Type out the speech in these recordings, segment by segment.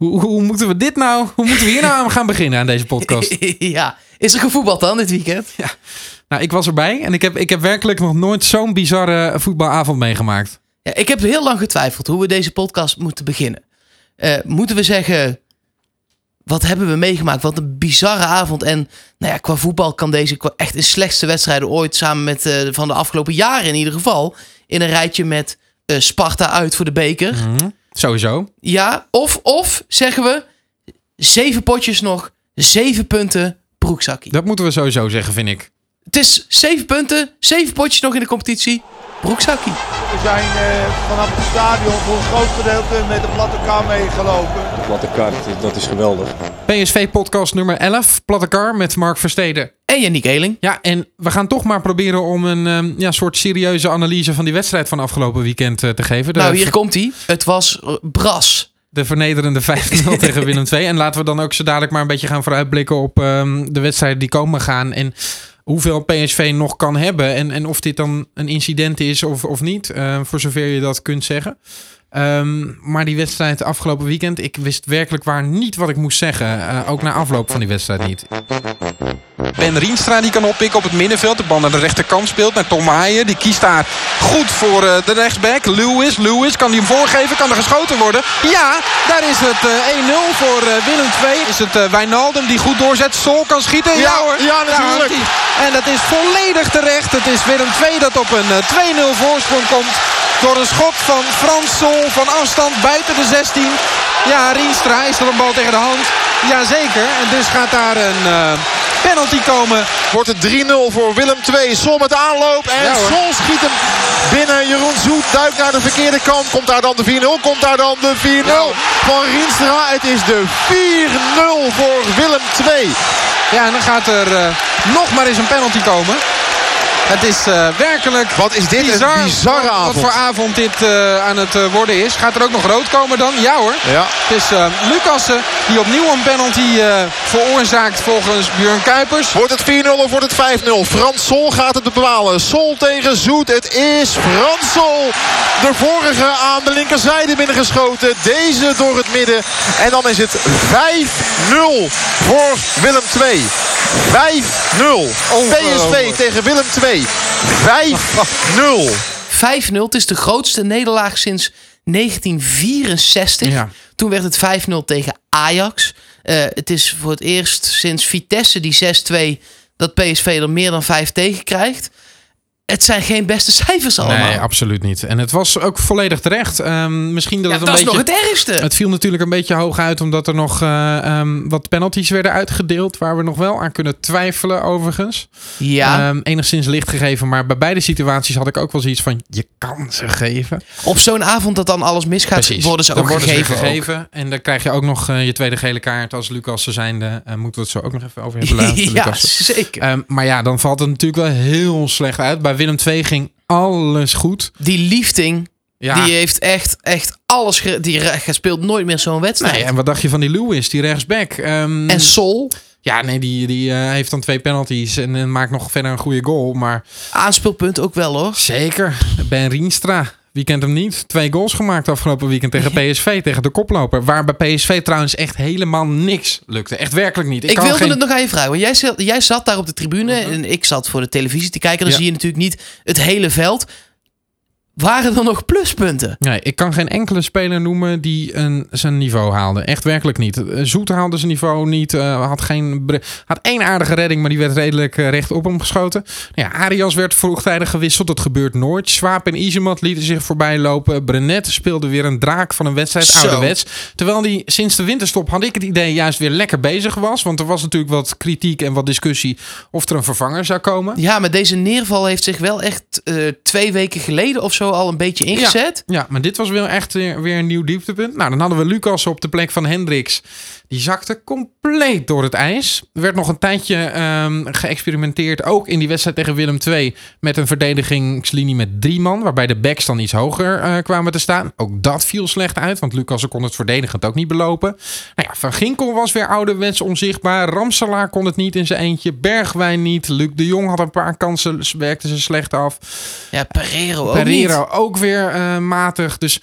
Hoe, hoe moeten we dit nou? Hoe moeten we hier nou aan gaan beginnen aan deze podcast? ja, is er gevoetbald dan dit weekend? Ja. Nou, ik was erbij en ik heb, ik heb werkelijk nog nooit zo'n bizarre voetbalavond meegemaakt. Ja, ik heb heel lang getwijfeld hoe we deze podcast moeten beginnen. Uh, moeten we zeggen, wat hebben we meegemaakt? Wat een bizarre avond. En nou ja, qua voetbal kan deze echt de slechtste wedstrijden ooit... samen met uh, van de afgelopen jaren in ieder geval... in een rijtje met uh, Sparta uit voor de beker. Mm -hmm. Sowieso. Ja, of, of zeggen we... zeven potjes nog, zeven punten, broekzakkie. Dat moeten we sowieso zeggen, vind ik. Het is zeven punten, zeven potjes nog in de competitie. Broekzakkie. We zijn uh, vanaf het stadion voor een groot gedeelte met de platte kar meegelopen. De platte kar, dat is geweldig. PSV-podcast nummer 11, Platte Kar met Mark Versteden. En Yannick Eeling. Ja, en we gaan toch maar proberen om een um, ja, soort serieuze analyse van die wedstrijd van afgelopen weekend uh, te geven. De nou, hier komt hij. Het was bras. De vernederende 5-0 tegen Willem II. En laten we dan ook zo dadelijk maar een beetje gaan vooruitblikken op um, de wedstrijden die komen gaan. En hoeveel PSV nog kan hebben. En, en of dit dan een incident is of, of niet. Uh, voor zover je dat kunt zeggen. Um, maar die wedstrijd afgelopen weekend, ik wist werkelijk waar niet wat ik moest zeggen. Uh, ook na afloop van die wedstrijd niet. Ben Rienstra die kan oppikken op het middenveld. De bal naar de rechterkant speelt naar Tom Haaien. Die kiest daar goed voor uh, de rechtsback. Lewis, Lewis, kan hij hem voorgeven? Kan er geschoten worden? Ja, daar is het uh, 1-0 voor uh, Willem II. Is het Wijnaldum die goed doorzet. Sol kan schieten? Ja, Ja, hoor. ja, natuurlijk. Ja, en dat is volledig terecht. Het is Willem II dat op een 2-0 voorsprong komt. Door een schot van Frans Sol van afstand buiten de 16. Ja, Rienstra is er een bal tegen de hand. Jazeker. En dus gaat daar een uh, penalty komen. Wordt het 3-0 voor Willem II. Sol met aanloop. En Ja. Sol schiet hem binnen. Jeroen Zoet duikt naar de verkeerde kant. Komt daar dan de 4-0. Komt daar dan de 4-0 Ja. van Rienstra. Het is de 4-0 voor Willem II. Ja, en dan gaat er uh, nog maar eens een penalty komen. Het is uh, werkelijk Wat is dit bizar een bizarre wat, avond. wat voor avond dit uh, aan het uh, worden is. Gaat er ook nog rood komen dan? Ja hoor. Ja. Het is Lucassen die opnieuw een penalty veroorzaakt volgens Björn Kuipers. Wordt het 4-0 of wordt het 5-0? Frans Sol gaat het bepalen. Sol tegen Zoet. Het is Frans Sol. De vorige aan de linkerzijde binnengeschoten. Deze door het midden. En dan is het 5-0 voor Willem II. 5-0. PSV tegen Willem II. 5-0. 5-0. Het is de grootste nederlaag sinds 1964. Ja. Toen werd het 5-0 tegen Ajax. Uh, het is voor het eerst sinds Vitesse die 6-2 dat PSV er meer dan 5 tegen krijgt. Het zijn geen beste cijfers allemaal. Nee, absoluut niet. En het was ook volledig terecht. Um, misschien dat ja, het een dat beetje... is nog het ergste. Het viel natuurlijk een beetje hoog uit omdat er nog uh, um, wat penalties werden uitgedeeld. Waar we nog wel aan kunnen twijfelen overigens. Ja. Um, enigszins licht gegeven. Maar bij beide situaties had ik ook wel zoiets van je kan ze geven. Op zo'n avond dat dan alles misgaat Precies. worden ze ook worden gegeven. Ze gegeven. En dan krijg je ook nog uh, je tweede gele kaart als Lucas ze zijnde. Uh, moeten we het zo ook nog even over hebben. Laten, ja, Lucas. zeker. Maar ja, dan valt het natuurlijk wel heel slecht uit. Bij Willem II ging alles goed. Die liefting, Ja. die heeft echt, echt alles... Die speelt nooit meer zo'n wedstrijd. Nee, en wat dacht je van die Lewis, die rechtsback? Um, En Sol, Ja, nee, die, die uh, heeft dan twee penalties en, en maakt nog verder een goede goal. Maar aanspeelpunt ook wel hoor. zeker, Ben Rienstra. Wie kent hem niet? Twee goals gemaakt afgelopen weekend tegen PSV, tegen de koploper. Waar bij PSV trouwens echt helemaal niks lukte. Echt werkelijk niet. Ik, kan wilde geen... het nog aan je vragen. Jij, zat- jij zat daar op de tribune en ik zat voor de televisie te kijken. Dan Ja. zie je natuurlijk niet het hele veld. Waren er nog pluspunten? Nee, ik kan geen enkele speler noemen die een, zijn niveau haalde. Echt werkelijk niet. Eh, Zoet haalde zijn niveau niet. eh, had, geen, had één aardige redding, maar die werd redelijk eh, recht op hem geschoten. Nou Ja, Arias werd vroegtijdig gewisseld. Dat gebeurt nooit. Swaap en Izemat lieten zich voorbij lopen. Brenet speelde weer een draak van een wedstrijd. Zo. Ouderwets. Terwijl die sinds de winterstop had ik het idee juist weer lekker bezig was. Want er was natuurlijk wat kritiek en wat discussie of er een vervanger zou komen. Ja, maar deze neerval heeft zich wel echt twee weken geleden of zo al een beetje ingezet. Ja, maar dit was wel echt weer, weer een nieuw dieptepunt. Nou, dan hadden we Lucas op de plek van Hendricks. Die zakte compleet door het ijs. Er werd nog een tijdje ehm, geëxperimenteerd, ook in die wedstrijd tegen Willem II, met een verdedigingslinie met drie man, waarbij de backs dan iets hoger eh, kwamen te staan. Ook dat viel slecht uit, want Lucas kon het verdedigend ook niet belopen. Nou ja, Van Ginkel was weer ouderwets onzichtbaar. Ramselaar kon het niet in zijn eentje. Bergwijn niet. Luc de Jong had een paar kansen, werkte ze slecht af. Ja, Pereiro ook Pereiro niet. ook weer eh, matig. Dus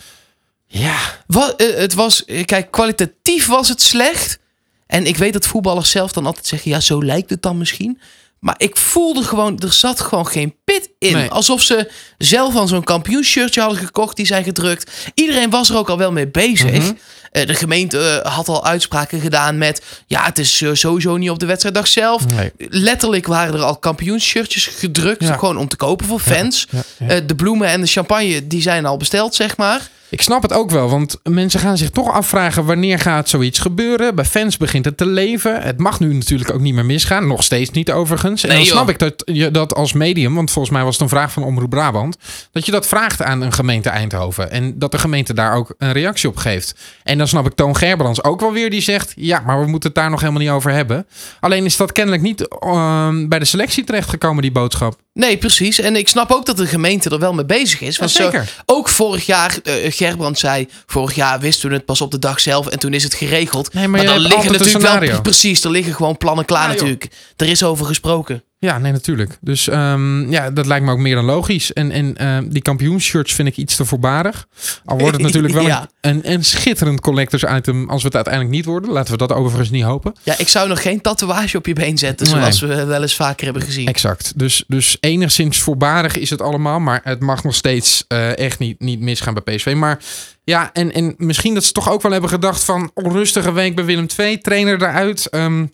Ja, Wat, eh, het was, eh, kijk, kwalitatief was het slecht. En ik weet dat voetballers zelf dan altijd zeggen, ja, zo lijkt het dan misschien. Maar ik voelde gewoon, er zat gewoon geen pit in. Nee. Alsof ze zelf al zo'n kampioenshirtje hadden gekocht, die zijn gedrukt. Iedereen was er ook al wel mee bezig. Mhm. Eh, de gemeente had al uitspraken gedaan met, ja, het is sowieso niet op de wedstrijddag zelf. Nee. Letterlijk waren er al kampioenshirtjes gedrukt, Ja. gewoon om te kopen voor fans. ja, ja. De bloemen en de champagne, die zijn al besteld, zeg maar. Ik snap het ook wel, want mensen gaan zich toch afvragen wanneer gaat zoiets gebeuren. Bij fans begint het te leven. Het mag nu natuurlijk ook niet meer misgaan. Nog steeds niet overigens. En Nee, dan joh. snap ik dat je dat als medium, want volgens mij was het een vraag van Omroep Brabant, dat je dat vraagt aan een gemeente Eindhoven. En dat de gemeente daar ook een reactie op geeft. En dan snap ik Toon Gerbrands ook wel weer die zegt, ja, maar we moeten het daar nog helemaal niet over hebben. Alleen is dat kennelijk niet ehm, bij de selectie terechtgekomen, die boodschap. Nee, precies. En ik snap ook dat de gemeente er wel mee bezig is. Want zeker. ook vorig jaar, eh Gerbrand zei, vorig jaar wisten we het pas op de dag zelf en toen is het geregeld. Nee, maar dan liggen natuurlijk wel, precies, er liggen gewoon plannen klaar Ja, natuurlijk. Er is over gesproken. Ja, nee, natuurlijk. Dus ehm, ja, dat lijkt me ook meer dan logisch. En, en ehm, die kampioenshirts vind ik iets te voorbarig. Al wordt het natuurlijk wel Ja. een, een, een schitterend collectors item als we het uiteindelijk niet worden. Laten we dat overigens niet hopen. Ja, ik zou nog geen tatoeage op je been zetten, Nee. zoals we wel eens vaker hebben gezien. Exact. Dus, dus enigszins voorbarig is het allemaal. Maar het mag nog steeds eh, echt niet, niet misgaan bij PSV. Maar ja, en, en misschien dat ze toch ook wel hebben gedacht van onrustige week bij Willem II. Trainer eruit. Ehm,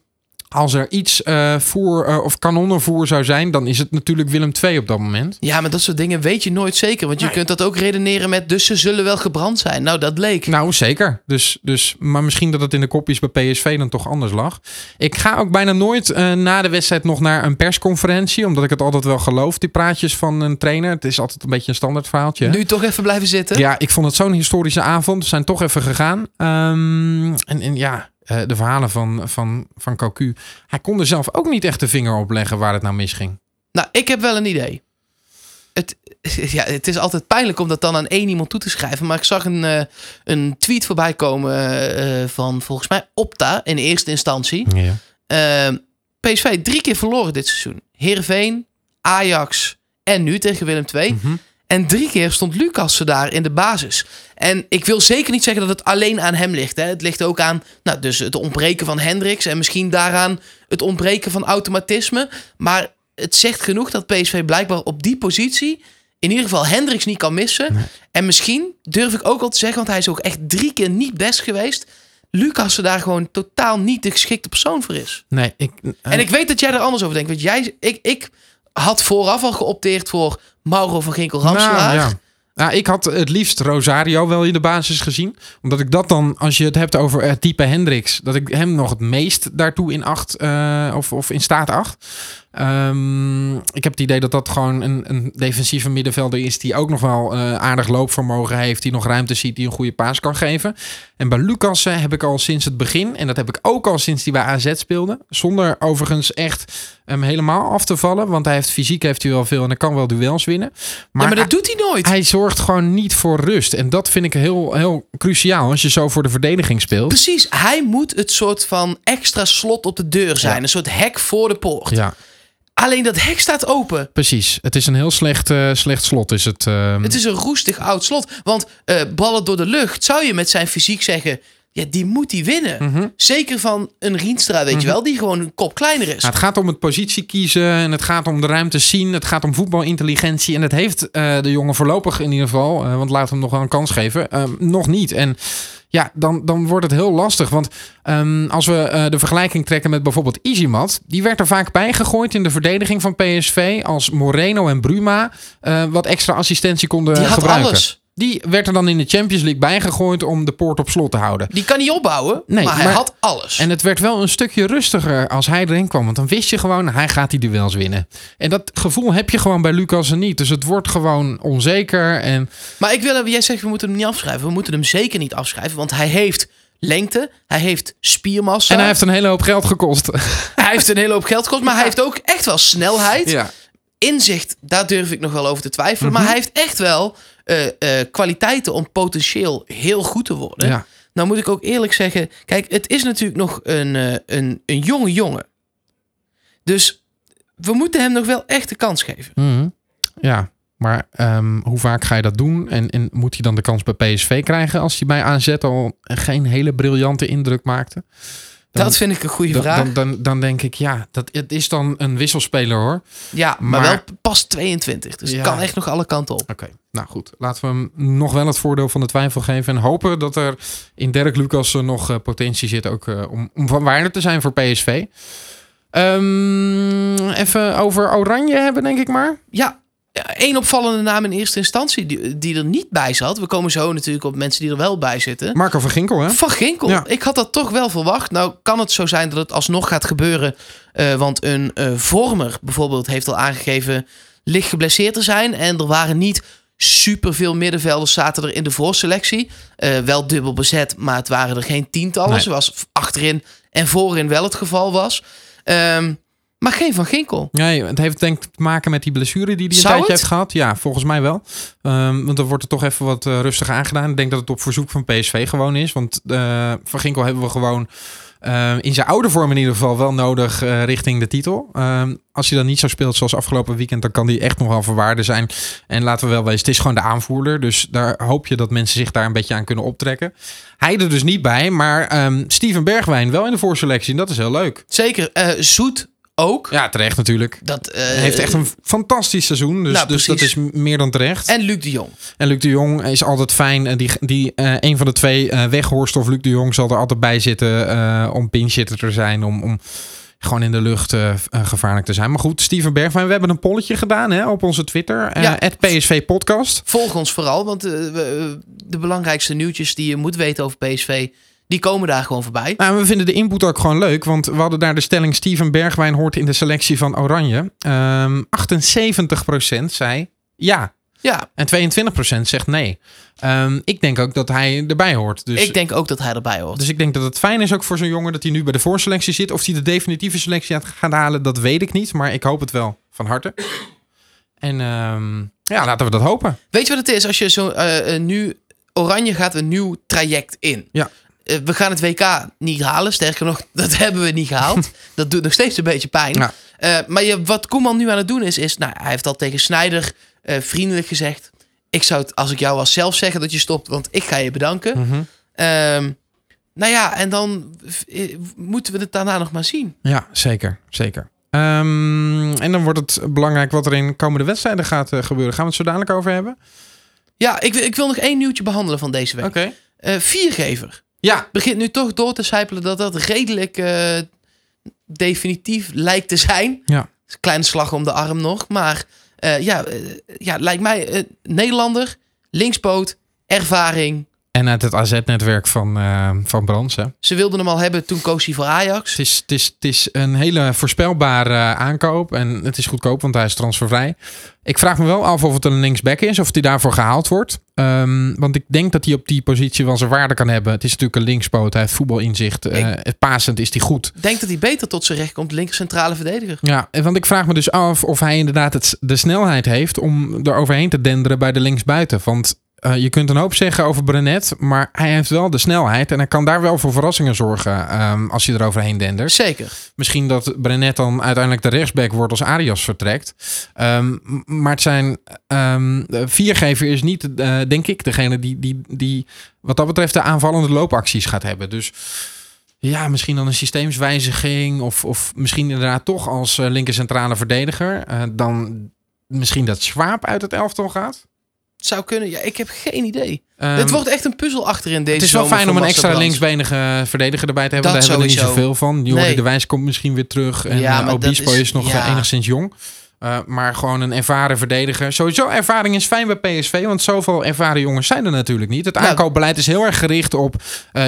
als er iets eh, voer eh, of kanonnenvoer zou zijn, dan is het natuurlijk Willem II op dat moment. Ja, maar dat soort dingen weet je nooit zeker. Want je Nee. kunt dat ook redeneren met, dus ze zullen wel gebrand zijn. Nou, dat leek. Nou, zeker. Dus, dus, maar misschien dat het in de kopjes bij PSV dan toch anders lag. Ik ga ook bijna nooit eh, na de wedstrijd nog naar een persconferentie. Omdat ik het altijd wel geloof, die praatjes van een trainer. Het is altijd een beetje een standaard verhaaltje. hè? Nu toch even blijven zitten. Ja, ik vond het zo'n historische avond. We zijn toch even gegaan. Ehm, en, en ja, eh, de verhalen van, van, van Cocu. Hij kon er zelf ook niet echt de vinger op leggen waar het nou misging. Nou, ik heb wel een idee. Het, ja, het is altijd pijnlijk om dat dan aan één iemand toe te schrijven. Maar ik zag een, eh, een tweet voorbij komen eh, van volgens mij Opta in eerste instantie. Ja. PSV drie keer verloren dit seizoen. Heerenveen, Ajax en nu tegen Willem II. Mhm. En drie keer stond Lucas daar in de basis. En ik wil zeker niet zeggen dat het alleen aan hem ligt. Hè. Het ligt ook aan nou, dus het ontbreken van Hendricks. En misschien daaraan het ontbreken van automatisme. Maar het zegt genoeg dat PSV blijkbaar op die positie... in ieder geval Hendricks niet kan missen. En misschien durf ik ook al te zeggen... want hij is ook echt drie keer niet best geweest... Lucas er daar gewoon totaal niet de geschikte persoon voor is. Nee, ik, En ik weet dat jij er anders over denkt. Want jij, ik, ik had vooraf al geopteerd voor Mauro van Ginkel-Ramselaar. Nou, ja. Ik had het liefst Rosario wel in de basis gezien. Omdat ik dat dan, als je het hebt over het type Hendricks, dat ik hem nog het meest daartoe in acht, eh, of, of in staat acht. Ehm, ik heb het idee dat dat gewoon een, een defensieve middenvelder is die ook nog wel eh, aardig loopvermogen heeft, die nog ruimte ziet, die een goede paas kan geven. En bij Lucas heb ik al sinds het begin, en dat heb ik ook al sinds hij bij AZ speelde, zonder overigens echt hem helemaal af te vallen, want hij heeft fysiek heeft hij wel veel en hij kan wel duels winnen. Maar, maar dat doet hij nooit. hij zorgt gewoon niet voor rust. En dat vind ik heel, heel cruciaal als je zo voor de verdediging speelt. Precies, hij moet het soort van extra slot op de deur zijn. Ja. Een soort hek voor de poort. Ja, Alleen dat hek staat open. precies. Het is een heel slecht, eh, slecht slot. Is het, ehm. Het is een roestig oud slot. Want eh, ballen door de lucht zou je met zijn fysiek zeggen... Ja, die moet hij winnen. Mhm. Zeker van een Rienstra, weet je wel. Die gewoon een kop kleiner is. Nou, het gaat om het positie kiezen en het gaat om de ruimte zien. Het gaat om voetbalintelligentie. En dat heeft eh, de jongen voorlopig in ieder geval, want laat hem nog wel een kans geven, eh, nog niet. En ja, dan, dan wordt het heel lastig. Want ehm, als we eh, de vergelijking trekken met bijvoorbeeld Izimat, die werd er vaak bijgegooid in de verdediging van PSV als Moreno en Bruma eh, wat extra assistentie konden die had gebruiken. alles. Die werd er dan in de Champions League bijgegooid om de poort op slot te houden. Die kan niet opbouwen, Nee, maar hij maar- had alles. En het werd wel een stukje rustiger als hij erin kwam. Want dan wist je gewoon, hij gaat die duels winnen. En dat gevoel heb je gewoon bij Lucas niet. Dus het wordt gewoon onzeker. En Maar ik wil jij zegt we moeten hem niet afschrijven. We moeten hem zeker niet afschrijven, want hij heeft lengte, hij heeft spiermassa. En hij heeft een hele hoop geld gekost. hij heeft een hele hoop geld gekost, maar hij heeft ook echt wel snelheid. ja. Inzicht, daar durf ik nog wel over te twijfelen. Mhm. Maar hij heeft echt wel eh, eh, kwaliteiten om potentieel heel goed te worden. ja. Nou moet ik ook eerlijk zeggen, kijk, het is natuurlijk nog een, eh, een, een jonge jongen. Dus we moeten hem nog wel echt de kans geven. Mhm. Ja. Maar ehm, hoe vaak ga je dat doen? En, en moet hij dan de kans bij PSV krijgen als hij bij AZ al geen hele briljante indruk maakte? Dan- dat vind ik een goede vraag. dan, dan, dan denk ik, ja, dat, het is dan een wisselspeler hoor. ja, maar, maar- wel pas 22. Dus Ja. het kan echt nog alle kanten op. Oké, nou goed. Laten we hem nog wel het voordeel van de twijfel geven. En hopen dat er in Dirk Lucas nog eh, potentie zit ook eh, om, om van waarde te zijn voor PSV. Ehm, even over Oranje hebben, denk ik maar. Ja, één opvallende naam in eerste instantie die, die er niet bij zat. We komen zo natuurlijk op mensen die er wel bij zitten. Marco van Ginkel, hè? Van Ginkel. Ja. Ik had dat toch wel verwacht. Nou kan het zo zijn dat het alsnog gaat gebeuren. eh, want een eh, vormer bijvoorbeeld heeft al aangegeven licht geblesseerd te zijn. En er waren niet superveel middenvelders zaten er in de voorselectie. Eh, wel dubbel bezet, maar het waren er geen tientallen. Nee. Zoals achterin en voorin wel het geval was. Ehm, maar geen Van Ginkel. Nee, het heeft denk ik te maken met die blessure die hij een tijdje heeft gehad. Ja, volgens mij wel. Ehm, want dan wordt er toch even wat eh, rustig aangedaan. Ik denk dat het op verzoek van PSV gewoon is. Want eh, Van Ginkel hebben we gewoon eh, in zijn oude vorm in ieder geval wel nodig richting de titel. Ehm, als hij dan niet zo speelt zoals afgelopen weekend, dan kan hij echt nog wel van waarde zijn. En laten we wel wezen, het is gewoon de aanvoerder. Dus daar hoop je dat mensen zich daar een beetje aan kunnen optrekken. Hij er dus niet bij, maar ehm, Steven Bergwijn wel in de voorselectie. En dat is heel leuk. Zeker. Zoet ook. Ja, terecht natuurlijk. Dat, eh, Hij heeft echt een fantastisch seizoen. Dus, Nou, dus dat is meer dan terecht. En, En Luc de Jong. Luc de Jong is altijd fijn. Die, die, eh, een van de twee, eh Weghorst of Luc de Jong, zal er altijd bij zitten. om pinchitter te zijn. Om, om gewoon in de lucht gevaarlijk te zijn. Maar goed, Steven Bergwijn, we hebben een polletje gedaan hè, op onze Twitter. Ja. PSV Podcast. Volg ons vooral, want de belangrijkste nieuwtjes die je moet weten over PSV, die komen daar gewoon voorbij. Nou, we vinden de input ook gewoon leuk. Want we hadden daar de stelling Steven Bergwijn hoort in de selectie van Oranje. Ehm 78% zei ja. Ja, En 22% zegt nee. Ehm, ik denk ook dat hij erbij hoort. Dus, ik denk ook dat hij erbij hoort. dus ik denk dat het fijn is ook voor zo'n jongen dat hij nu bij de voorselectie zit. Of hij de definitieve selectie gaat halen, dat weet ik niet. Maar ik hoop het wel van harte. En ehm, ja, laten we dat hopen. Weet je wat het is? Als je zo eh, nu Oranje gaat een nieuw traject in. Ja. Eh, we gaan het WK niet halen. Sterker nog, dat hebben we niet gehaald. dat doet nog steeds een beetje pijn. Ja. Eh, maar je, wat Koeman nu aan het doen is, is nou, hij heeft al tegen Snijder eh, vriendelijk gezegd. Ik zou het, als ik jou was, zelf zeggen dat je stopt, want ik ga je bedanken. Mhm. Ehm, nou ja, en dan moeten we het daarna nog maar zien. Ja, zeker. Zeker. Ehm, en dan wordt het belangrijk wat er in komende wedstrijden gaat gebeuren. Gaan we het zo dadelijk over hebben? Ja, ik, wil- ik wil nog één nieuwtje behandelen van deze week. Oké. Viergever. Ja. Begint nu toch door te sijpelen dat dat redelijk eh, definitief lijkt te zijn. Ja. Kleine slag om de arm nog. Maar eh, ja, eh, ja, lijkt mij Nederlander, linkspoot, ervaring. En uit het AZ-netwerk van, eh van Brands. Hè. Ze wilden hem al hebben toen koos hij voor Ajax. Het, is, het, is, het is een hele voorspelbare eh, aankoop. En het is goedkoop, want hij is transfervrij. Ik vraag me wel af of het een linksback is. Of hij daarvoor gehaald wordt. Ehm, want ik denk dat hij op die positie wel zijn waarde kan hebben. Het is natuurlijk een linkspoot. Hij heeft voetbalinzicht. Het pasend is hij goed. Ik denk dat hij beter tot zijn recht komt, linker centrale verdediger. Ja, want ik vraag me dus af of hij inderdaad het, de snelheid heeft om er overheen te denderen bij de linksbuiten. Want eh, je kunt een hoop zeggen over Brenet, maar hij heeft wel de snelheid en hij kan daar wel voor verrassingen zorgen ehm, als je er overheen dendert. Zeker. Misschien dat Brenet dan uiteindelijk de rechtsback wordt als Arias vertrekt. Ehm, m- maar het zijn ehm, de viergever is niet, eh, denk ik, degene die, die, die wat dat betreft de aanvallende loopacties gaat hebben. Dus ja, misschien dan een systeemswijziging. Of, of misschien inderdaad toch als eh, linker centrale verdediger. Dan misschien dat Schwab uit het elftal gaat. Zou kunnen. Ja, ik heb geen idee. Ehm, het wordt echt een puzzel achterin deze het is wel fijn om een extra Brands. linksbenige verdediger erbij te hebben. Dat Daar hebben we niet zoveel van. Jordi Nee. de Wijs komt misschien weer terug. En Ja, dat Obispo is- is, nog ja. eh, enigszins jong. Eh, maar gewoon een ervaren verdediger. Sowieso ervaring is fijn bij PSV. Want zoveel ervaren jongens zijn er natuurlijk niet. Het Nou, aankoopbeleid is heel erg gericht op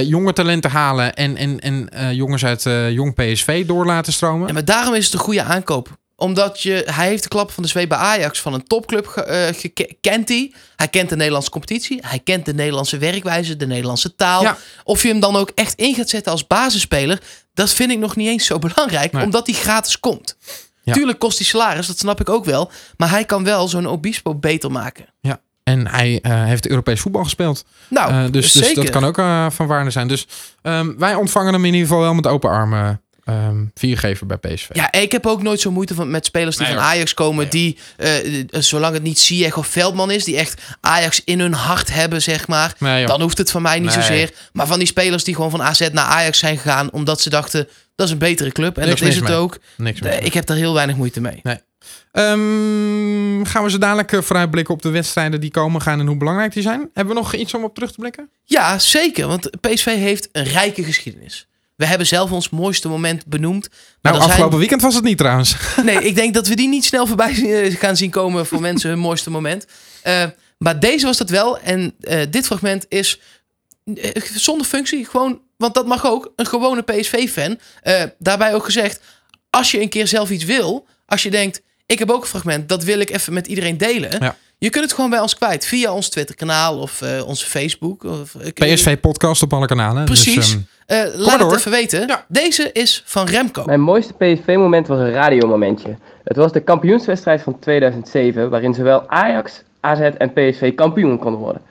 jonge talenten halen. En, en, en jongens uit jong PSV door laten stromen. Ja, maar daarom is het een goede aankoop. Omdat je, hij heeft de klap van de zweep bij Ajax van een topclub eh, geke- kent hij. Hij kent de Nederlandse competitie. Hij kent de Nederlandse werkwijze, de Nederlandse taal. Ja. Of je hem dan ook echt in gaat zetten als basisspeler, dat vind ik nog niet eens zo belangrijk, Nee. omdat hij gratis komt. Ja. Tuurlijk kost hij salaris, dat snap ik ook wel. Maar hij kan wel zo'n Obispo beter maken. Ja. En hij eh, heeft Europees voetbal gespeeld. Nou, Eh, dus, dus dat kan ook van waarde zijn. Dus ehm, wij ontvangen hem in ieder geval wel met open armen. Ehm, vier geven bij PSV. Ja, ik heb ook nooit zo moeite van, met spelers die Nee, van. Ajax komen. Die, eh, eh, zolang het niet Ziyech of Veldman is, die echt Ajax in hun hart hebben, zeg maar. Nee, dan hoeft het van mij niet Nee. zozeer. Maar van die spelers die gewoon van AZ naar Ajax zijn gegaan, omdat ze dachten, dat is een betere club. En Niks dat is het mee. ook. Niks meer. Eh, ik heb daar heel weinig moeite mee. Ehm, gaan we zo dadelijk vooruitblikken op de wedstrijden die komen gaan en hoe belangrijk die zijn? Hebben we nog iets om op terug te blikken? Ja, zeker. Want PSV heeft een rijke geschiedenis. We hebben zelf ons mooiste moment benoemd. Nou, zijn- afgelopen weekend was het niet trouwens. Nee, ik denk dat we die niet snel voorbij eh, gaan zien komen voor mensen hun mooiste moment. Eh, maar deze was dat wel. En eh, dit fragment is zonder functie. Gewoon, want dat mag ook. Een gewone PSV-fan. Daarbij ook gezegd, als je een keer zelf iets wil. Als je denkt, ik heb ook een fragment. Dat wil ik even met iedereen delen. Ja. Je kunt het gewoon bij ons kwijt. Via ons Twitter-kanaal of eh, onze Facebook. Of, eh, PSV-podcast op alle kanalen. Precies. Dus, ehm, Eh, maar laat het door. even weten. Ja. Deze is van Remco. Mijn mooiste PSV-moment was een radiomomentje. Het was de kampioenswedstrijd van 2007, waarin zowel Ajax, AZ en PSV kampioen konden worden.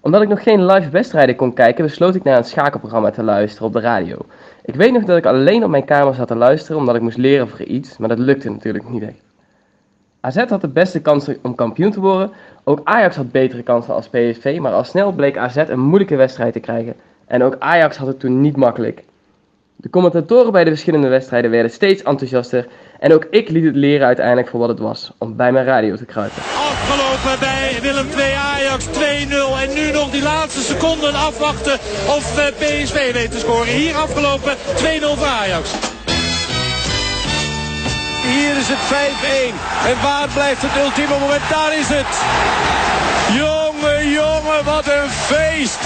Omdat ik nog geen live wedstrijden kon kijken, besloot ik naar een schakelprogramma te luisteren op de radio. Ik weet nog dat ik alleen op mijn kamer zat te luisteren, omdat ik moest leren voor iets, maar dat lukte natuurlijk niet echt. AZ had de beste kansen om kampioen te worden, ook Ajax had betere kansen als PSV, maar al snel bleek AZ een moeilijke wedstrijd te krijgen. En ook Ajax had het toen niet makkelijk. De commentatoren bij de verschillende wedstrijden werden steeds enthousiaster en ook ik liet het leren uiteindelijk voor wat het was, om bij mijn radio te kruipen. Afgelopen bij Willem 2 Ajax 2-0. En nu nog die laatste seconden afwachten of eh, PSV weet te scoren. Hier afgelopen 2-0 voor Ajax. Hier is het 5-1. En waar blijft het ultieme moment? Daar is het. Jongen, jongen, wat een feest.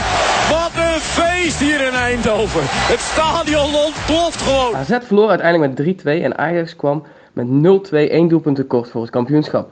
Wat een feest hier in Eindhoven. Het stadion ontploft gewoon. AZ verloor uiteindelijk met 3-2 en Ajax kwam met 0-2 één doelpunt tekort voor het kampioenschap.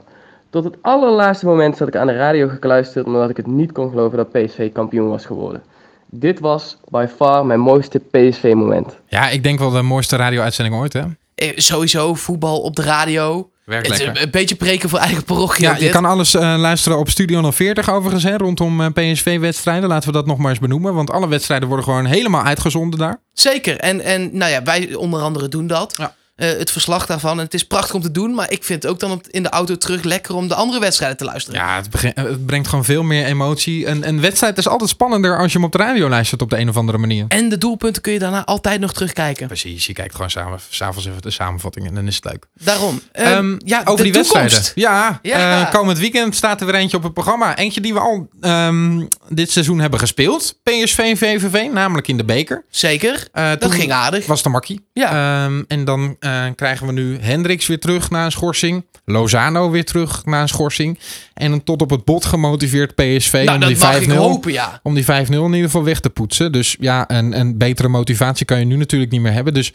Tot het allerlaatste moment zat ik aan de radio gekluisterd omdat ik het niet kon geloven dat PSV kampioen was geworden. Dit was by far mijn mooiste PSV-moment. ja, ik denk wel de mooiste radio-uitzending ooit, hè? Eh, sowieso voetbal op de radio. Werkt Het lekker. een, beetje preken voor eigen parochie. Ja, je dit. kan alles eh, luisteren op Studio 040 overigens, hè, rondom eh, PSV-wedstrijden. Laten we dat nog maar eens benoemen, want alle wedstrijden worden gewoon helemaal uitgezonden daar. Zeker. En, en nou ja, wij onder andere doen dat. Ja. Eh, het verslag daarvan. En het is prachtig om te doen. Maar ik vind het ook dan in de auto terug lekker om de andere wedstrijden te luisteren. Ja, het, het brengt gewoon veel meer emotie. Een, een wedstrijd is altijd spannender als je hem op de radio luistert op de een of andere manier. En de doelpunten kun je daarna altijd nog terugkijken. Precies, je kijkt gewoon samen, s'avonds even de samenvatting en dan is het leuk. Daarom. Eh, Ehm, ja, over de die toekomst. wedstrijden. Ja, Ja. eh, komend weekend staat er weer eentje op het programma. Eentje die we al ehm, dit seizoen hebben gespeeld. PSV en VVV, namelijk in de beker. Zeker. Eh, Dat ging aardig. Was de makkie. Ja. Ehm, en dan eh, krijgen we nu Hendricks weer terug na een schorsing. Lozano weer terug na een schorsing. En een tot op het bot gemotiveerd PSV nou, om die mag ik 5-0 hopen, ja. om die 5-0 in ieder geval weg te poetsen. Dus ja, een, een betere motivatie kan je nu natuurlijk niet meer hebben. Dus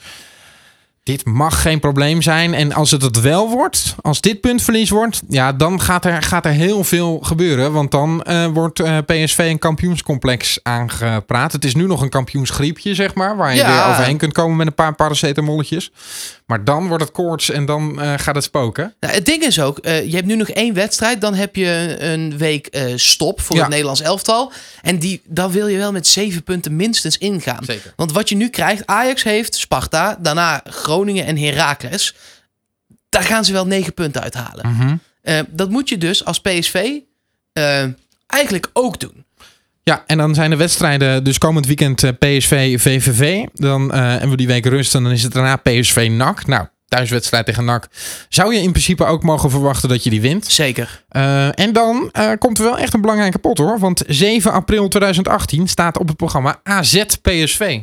dit mag geen probleem zijn. En als het het wel wordt, als dit puntverlies wordt, ja, dan gaat er, gaat er heel veel gebeuren. Want dan eh, wordt eh, PSV een kampioenscomplex aangepraat. Het is nu nog een kampioensgriepje, zeg maar, waar je Ja. weer overheen kunt komen met een paar paracetamolletjes. Maar dan wordt het koorts en dan eh, gaat het spoken. Nou, het ding is ook, je hebt nu nog één wedstrijd. Dan heb je een week stop voor Ja. het Nederlands elftal. En die, dan wil je wel met zeven punten minstens ingaan. Zeker. Want wat je nu krijgt, Ajax heeft Sparta, daarna Groningen en Heracles. Daar gaan ze wel negen punten uithalen. Mhm. Eh, dat moet je dus als PSV eh, eigenlijk ook doen. Ja, en dan zijn de wedstrijden dus komend weekend eh, PSV, VVV. Dan hebben we die week rust en dan is het daarna PSV, NAC. Nou, thuiswedstrijd tegen NAC. Zou je in principe ook mogen verwachten dat je die wint. Zeker. En dan komt er wel echt een belangrijke pot hoor. Want 7 april 2018 staat op het programma AZ PSV.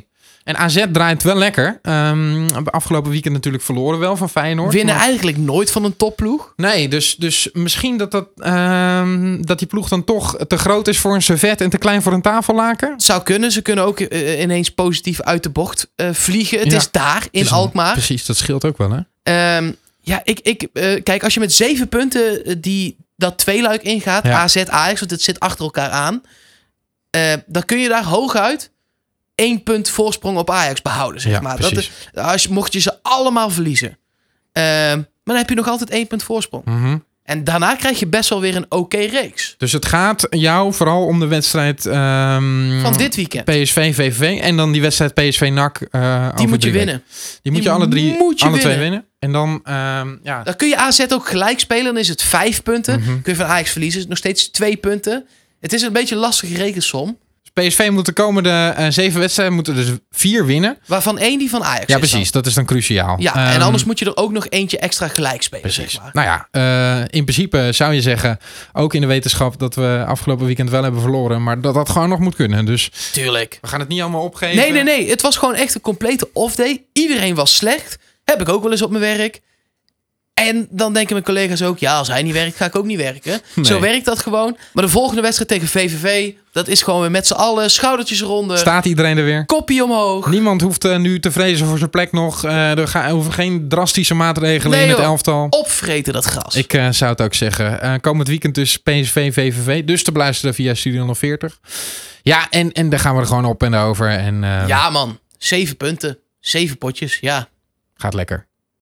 En AZ draait wel lekker. Ehm, afgelopen weekend natuurlijk verloren wel van Feyenoord. Winnen Maar- eigenlijk nooit van een topploeg. Nee, dus, dus misschien dat, dat, ehm, dat die ploeg dan toch te groot is voor een servet en te klein voor een tafellaken. Zou kunnen. Ze kunnen ook eh, ineens positief uit de bocht eh, vliegen. Het Ja. is daar in Alkmaar. Precies, dat scheelt ook wel hè. Ehm, ja, ik, ik, eh, kijk, als je met zeven punten die, dat tweeluik ingaat, Ja. AZ, Ajax, want het zit achter elkaar aan, dan kun je daar hooguit één punt voorsprong op Ajax behouden, zeg Ja, maar. Dat, is- als, mocht je ze allemaal verliezen. Ehm, maar dan heb je nog altijd één punt voorsprong. Mhm. En daarna krijg je best wel weer een oké reeks. Dus het gaat jou vooral om de wedstrijd ehm, Van dit weekend. PSV, VVV. En dan die wedstrijd PSV, NAC. eh, Die moet je weken. winnen. Die moet je alle drie, je alle twee winnen. winnen. En dan, ehm, ja, Dan kun je AZ ook gelijk spelen. Dan is het vijf punten. Mhm. Kun je van Ajax verliezen. Is het nog steeds twee punten. Het is een beetje een lastige rekensom. PSV moet de komende eh, zeven wedstrijden moeten dus vier winnen. Waarvan één die van Ajax Ja, precies. Dat is dan cruciaal. Ja, en Ehm, anders moet je er ook nog eentje extra gelijk spelen. Precies. Zeg maar. Nou ja, eh, in principe zou je zeggen, ook in de wetenschap dat we afgelopen weekend wel hebben verloren, maar dat dat gewoon nog moet kunnen. Dus Tuurlijk. we gaan het niet allemaal opgeven. Nee, nee, nee. Het was gewoon echt een complete off-day. Iedereen was slecht. Heb ik ook wel eens op mijn werk. En dan denken mijn collega's ook, ja, als hij niet werkt, ga ik ook niet werken. Nee. Zo werkt dat gewoon. Maar de volgende wedstrijd tegen VVV, dat is gewoon weer met z'n allen, schoudertjes eronder, Staat iedereen er weer? koppie omhoog. Niemand hoeft eh, nu te vrezen voor zijn plek nog. Eh, er gaan, hoeven geen drastische maatregelen Nee, in het joh. elftal. Opvreten dat gras. Ik eh, zou het ook zeggen. Komend weekend dus PSV, VVV. Dus te beluisteren via Studio 040. Ja, en, en daar gaan we er gewoon op en over. En Ja man, zeven punten. Zeven potjes, ja. gaat lekker.